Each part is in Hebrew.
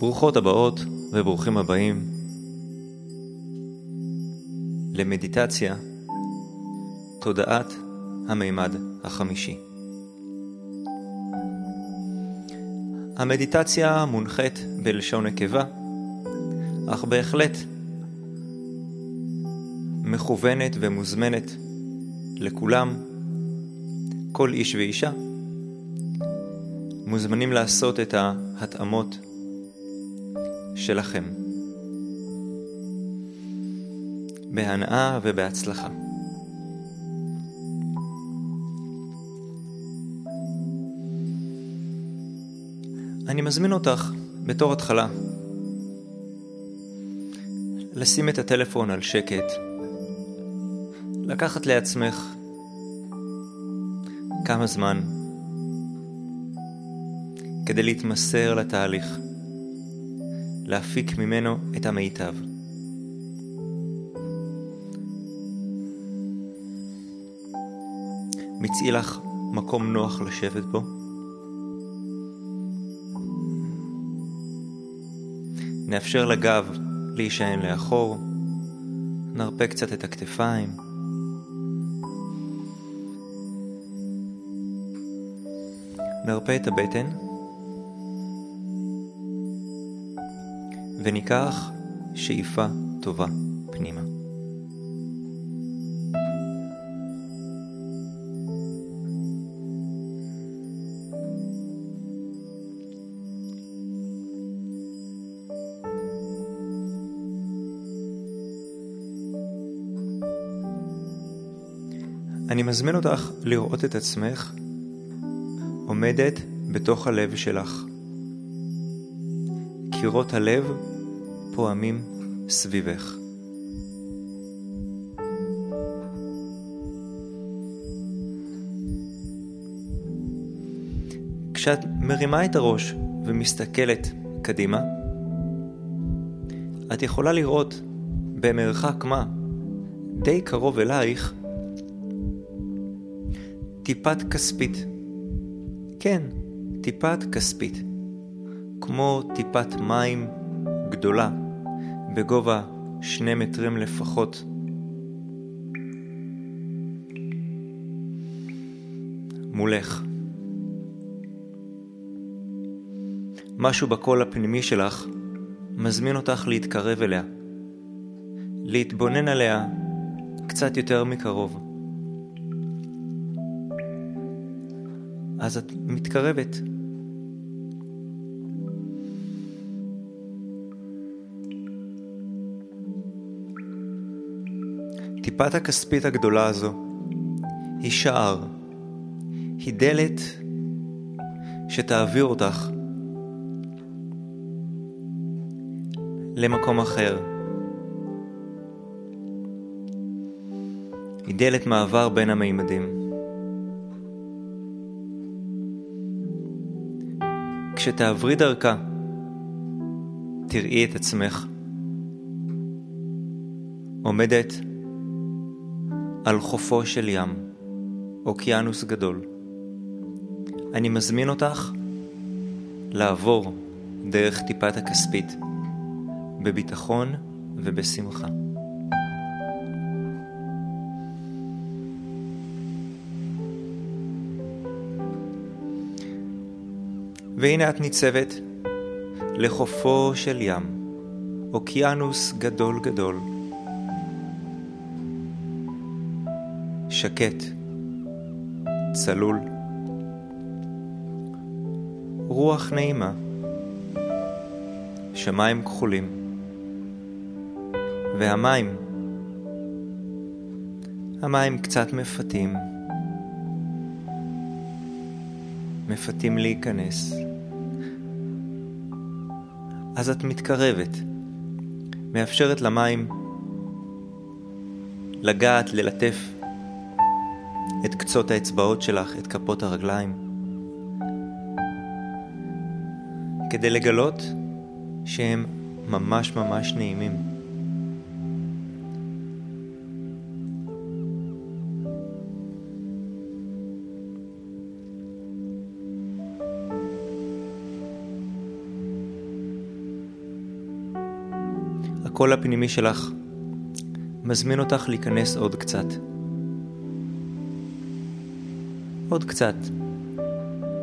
ברוכות הבאות וברוכים הבאים למדיטציה תודעת המימד החמישי. המדיטציה מונחית בלשון נקבה, אך בהחלט מכוונת ומוזמנת לכולם, כל איש ואישה, מוזמנים לעשות את ההתאמות שלכם. בהנאה ובהצלחה. אני מזמין אותך, בתור התחלה, לשים את הטלפון על שקט, לקחת לעצמך כמה זמן כדי להתמסר לתהליך. להפיק ממנו את המיטב. מצאי לך מקום נוח לשבת בו. נאפשר לגב להישען לאחור, נרפה קצת את הכתפיים. נרפה את הבטן. וניקח שאיפה טובה פנימה. אני מזמין אותך לראות את עצמך עומדת בתוך הלב שלך. קירות הלב פועמים סביבך. כשאת מרימה את הראש ומסתכלת קדימה, את יכולה לראות במרחק מה, די קרוב אלייך, טיפת כספית. כן, טיפת כספית. כמו טיפת מים גדולה בגובה שני מטרים לפחות. מולך. משהו בקול הפנימי שלך מזמין אותך להתקרב אליה, להתבונן עליה קצת יותר מקרוב. אז את מתקרבת. טיפת הכספית הגדולה הזו היא שער, היא דלת שתעביר אותך למקום אחר. היא דלת מעבר בין המימדים. כשתעברי דרכה, תראי את עצמך עומדת על חופו של ים, אוקיינוס גדול. אני מזמין אותך לעבור דרך טיפת הכספית, בביטחון ובשמחה. והנה את ניצבת לחופו של ים, אוקיינוס גדול גדול. שקט צלול. רוח נעימה. שמיים כחולים. והמים, המים קצת מפתים. מפתים להיכנס. אז את מתקרבת, מאפשרת למים לגעת, ללטף את קצות האצבעות שלך, את כפות הרגליים, כדי לגלות שהם ממש ממש נעימים. הקול הפנימי שלך מזמין אותך להיכנס עוד קצת. עוד קצת.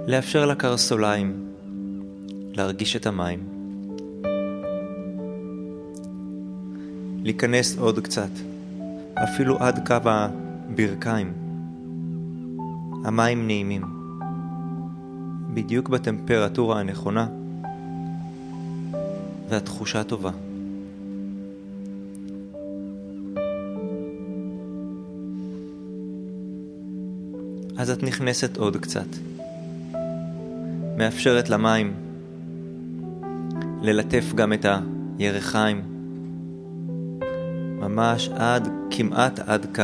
לאפשר לקרסוליים להרגיש את המים. להיכנס עוד קצת, אפילו עד קו הברכיים. המים נעימים, בדיוק בטמפרטורה הנכונה, והתחושה טובה. אז את נכנסת עוד קצת. מאפשרת למים ללטף גם את הירכיים, ממש עד, כמעט עד קו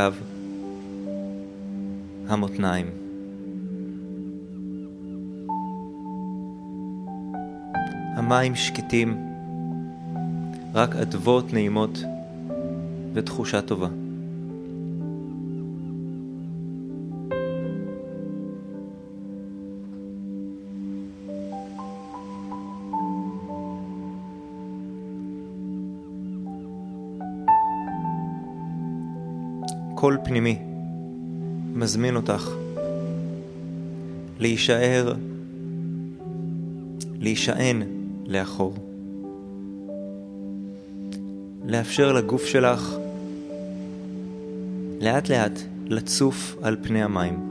המותניים. המים שקטים, רק אדוות נעימות ותחושה טובה. קול פנימי מזמין אותך להישאר, להישען לאחור. לאפשר לגוף שלך לאט לאט לצוף על פני המים.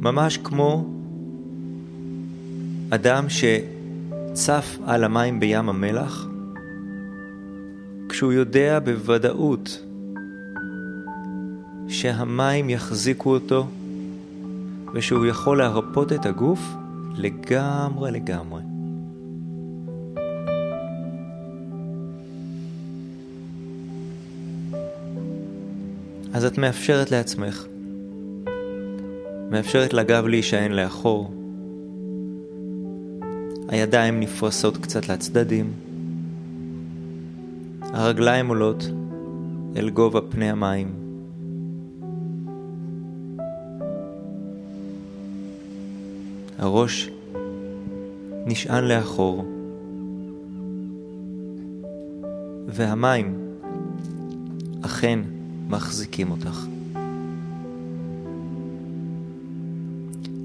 ממש כמו אדם שצף על המים בים המלח כשהוא יודע בוודאות שהמים יחזיקו אותו ושהוא יכול להרפות את הגוף לגמרי לגמרי. אז את מאפשרת לעצמך, מאפשרת לגב להישען לאחור, הידיים נפרסות קצת לצדדים, הרגליים עולות אל גובה פני המים. הראש נשען לאחור, והמים אכן מחזיקים אותך.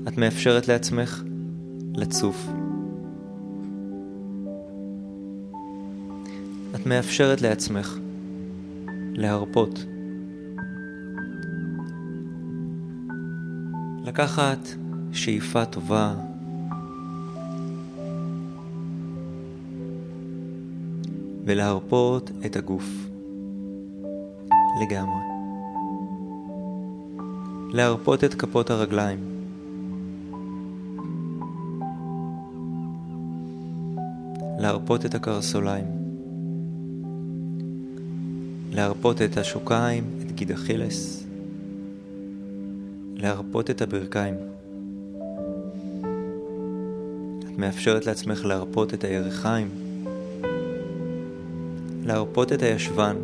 את מאפשרת לעצמך לצוף. מאפשרת לעצמך להרפות. לקחת שאיפה טובה ולהרפות את הגוף לגמרי. להרפות את כפות הרגליים. להרפות את הקרסוליים. להרפות את השוקיים, את גיד אכילס, להרפות את הברכיים. את מאפשרת לעצמך להרפות את הירכיים, להרפות את הישבן,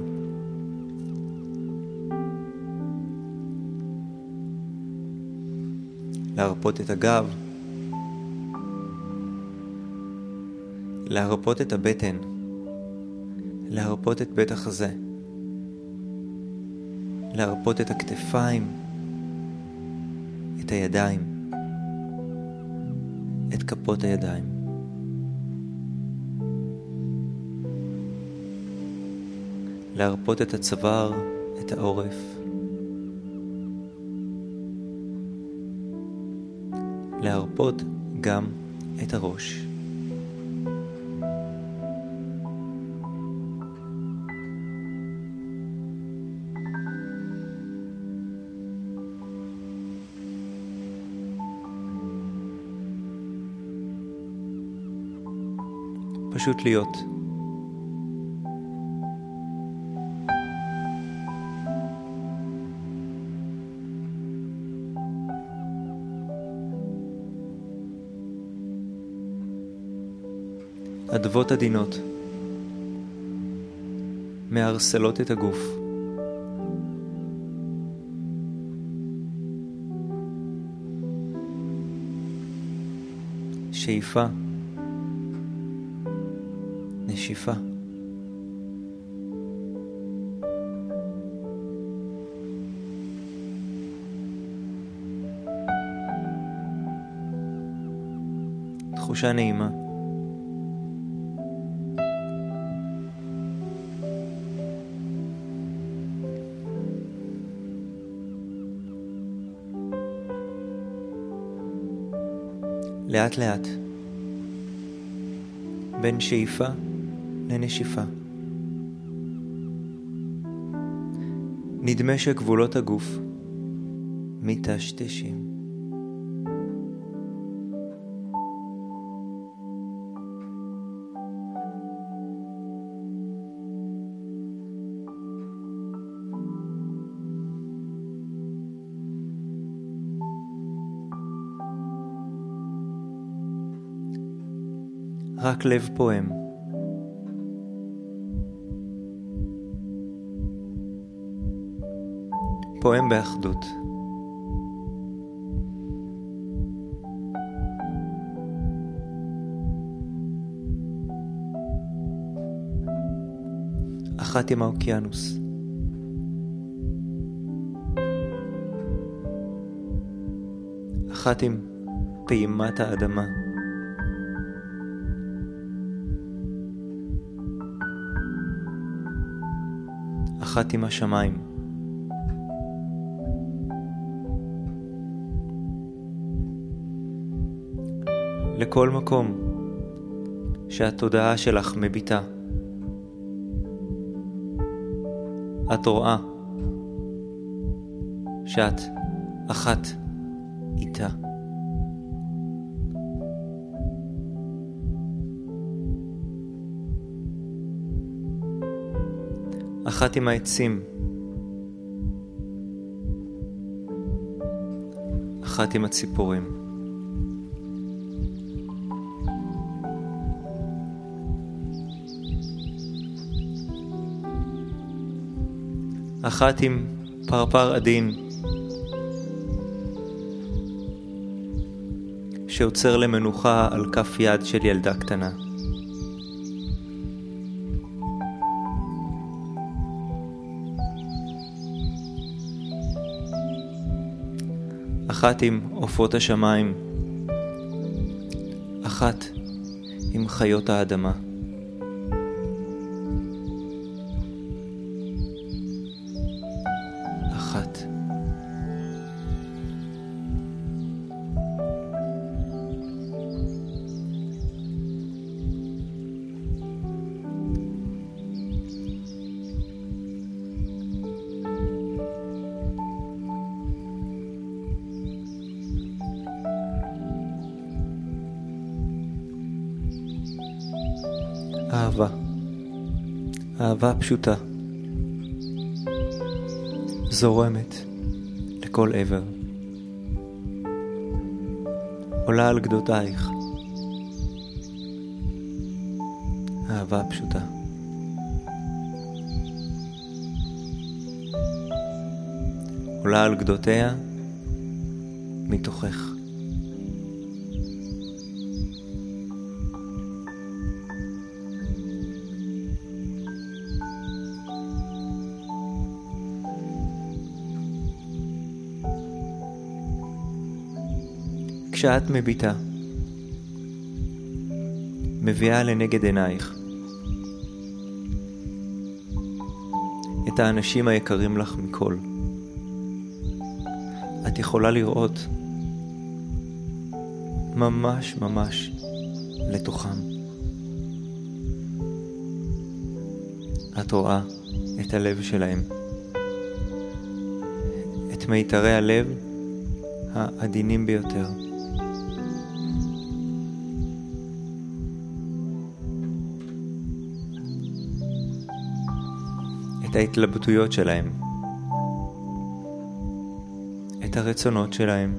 להרפות את הגב, להרפות את הבטן, להרפות את בית החזה. להרפות את הכתפיים, את הידיים, את כפות הידיים. להרפות את הצוואר, את העורף. להרפות גם את הראש. פשוט להיות. אדוות עדינות מערסלות את הגוף. שאיפה נשיפה. תחושה נעימה. לאט לאט, בין שאיפה לנשיפה. נדמה שגבולות הגוף מטשטשים. רק לב פועם. פועם באחדות. אחת עם האוקיינוס. אחת עם פעימת האדמה. אחת עם השמיים. לכל מקום שהתודעה שלך מביטה. את רואה שאת אחת איתה. אחת עם העצים, אחת עם הציפורים. אחת עם פרפר עדין, שעוצר למנוחה על כף יד של ילדה קטנה. אחת עם עופות השמיים, אחת עם חיות האדמה. אהבה פשוטה. זורמת לכל עבר. עולה על גדותייך. אהבה פשוטה. עולה על גדותיה מתוכך. כשאת מביטה, מביאה לנגד עינייך את האנשים היקרים לך מכל. את יכולה לראות ממש ממש לתוכם. את רואה את הלב שלהם, את מיתרי הלב העדינים ביותר. את ההתלבטויות שלהם, את הרצונות שלהם.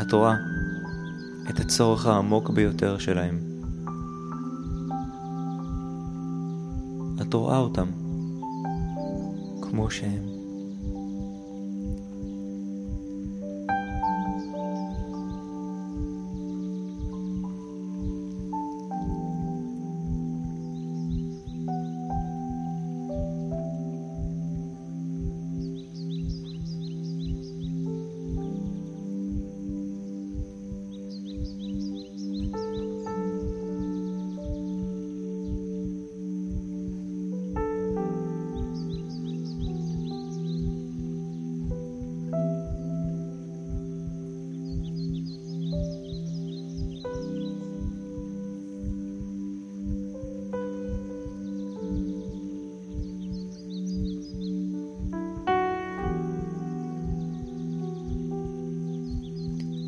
את רואה את הצורך העמוק ביותר שלהם. את רואה אותם כמו שהם.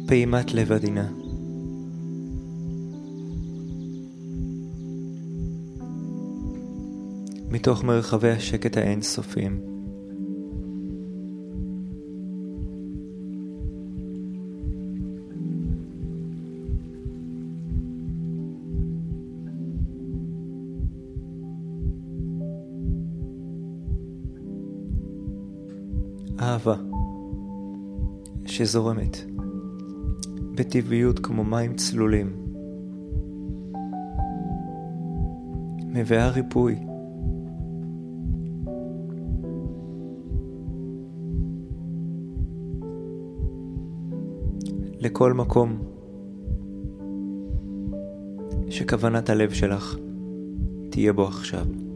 פעימת לב עדינה. מתוך מרחבי השקט האינסופיים. אהבה שזורמת. בטבעיות כמו מים צלולים. מביאה ריפוי. לכל מקום שכוונת הלב שלך תהיה בו עכשיו.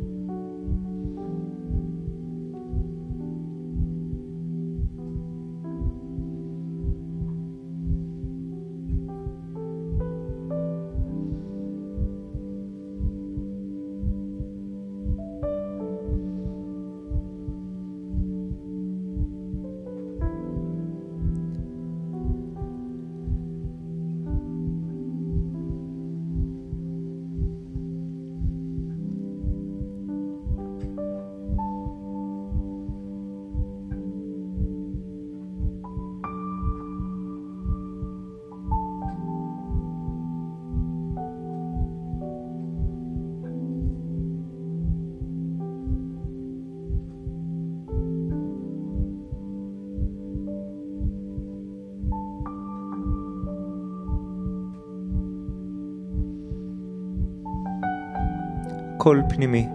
קול פנימי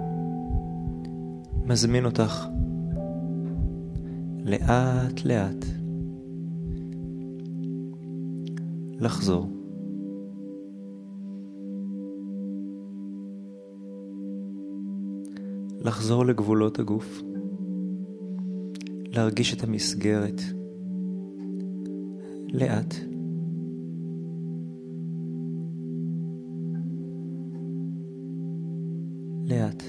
מזמין אותך לאט לאט לחזור. לחזור לגבולות הגוף, להרגיש את המסגרת לאט. לאט.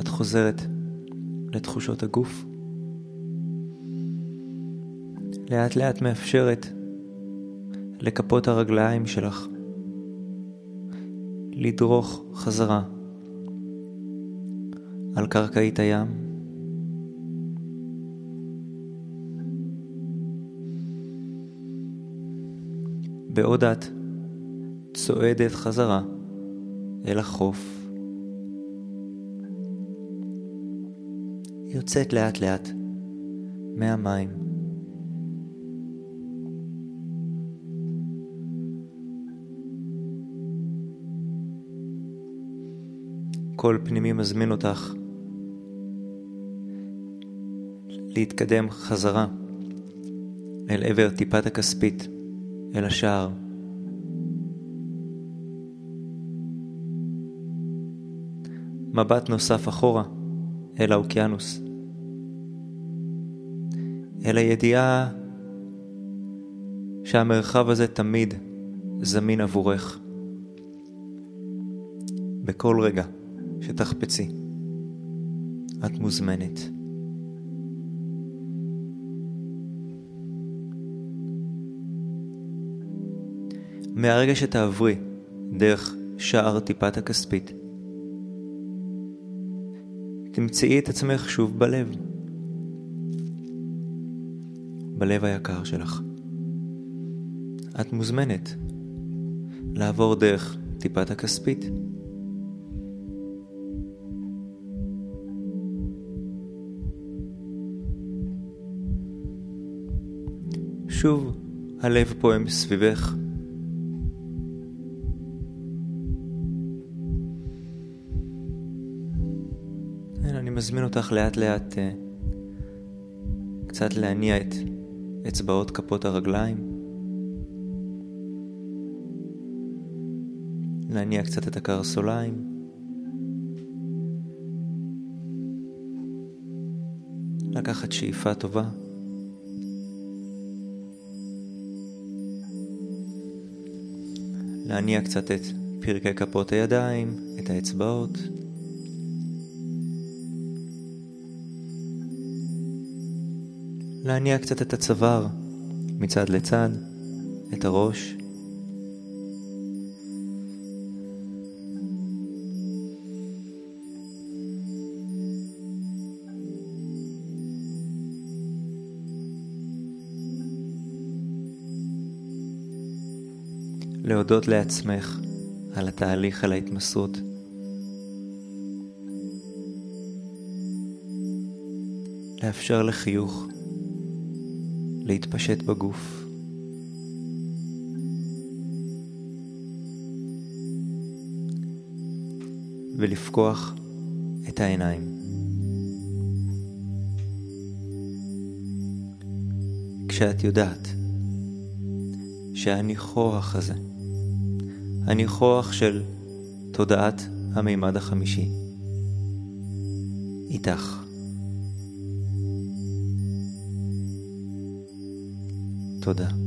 את חוזרת לתחושות הגוף. לאט לאט מאפשרת לכפות הרגליים שלך לדרוך חזרה על קרקעית הים. בעוד את צועדת חזרה אל החוף. יוצאת לאט לאט מהמים. קול פנימי מזמין אותך להתקדם חזרה אל עבר טיפת הכספית, אל השער. מבט נוסף אחורה, אל האוקיינוס. אל הידיעה שהמרחב הזה תמיד זמין עבורך. בכל רגע שתחפצי, את מוזמנת. מהרגע שתעברי דרך שער טיפת הכספית, תמצאי את עצמך שוב בלב, בלב היקר שלך. את מוזמנת לעבור דרך טיפת הכספית. שוב הלב פועם סביבך. כן, אני מזמין אותך לאט לאט אה, קצת להניע את אצבעות כפות הרגליים. להניע קצת את הקרסוליים. לקחת שאיפה טובה. להניע קצת את פרקי כפות הידיים, את האצבעות. להניע קצת את הצוואר מצד לצד, את הראש. להודות לעצמך על התהליך, על ההתמסרות. לאפשר לחיוך להתפשט בגוף. ולפקוח את העיניים. כשאת יודעת שהניחוח הזה הניחוח של תודעת המימד החמישי. איתך. תודה.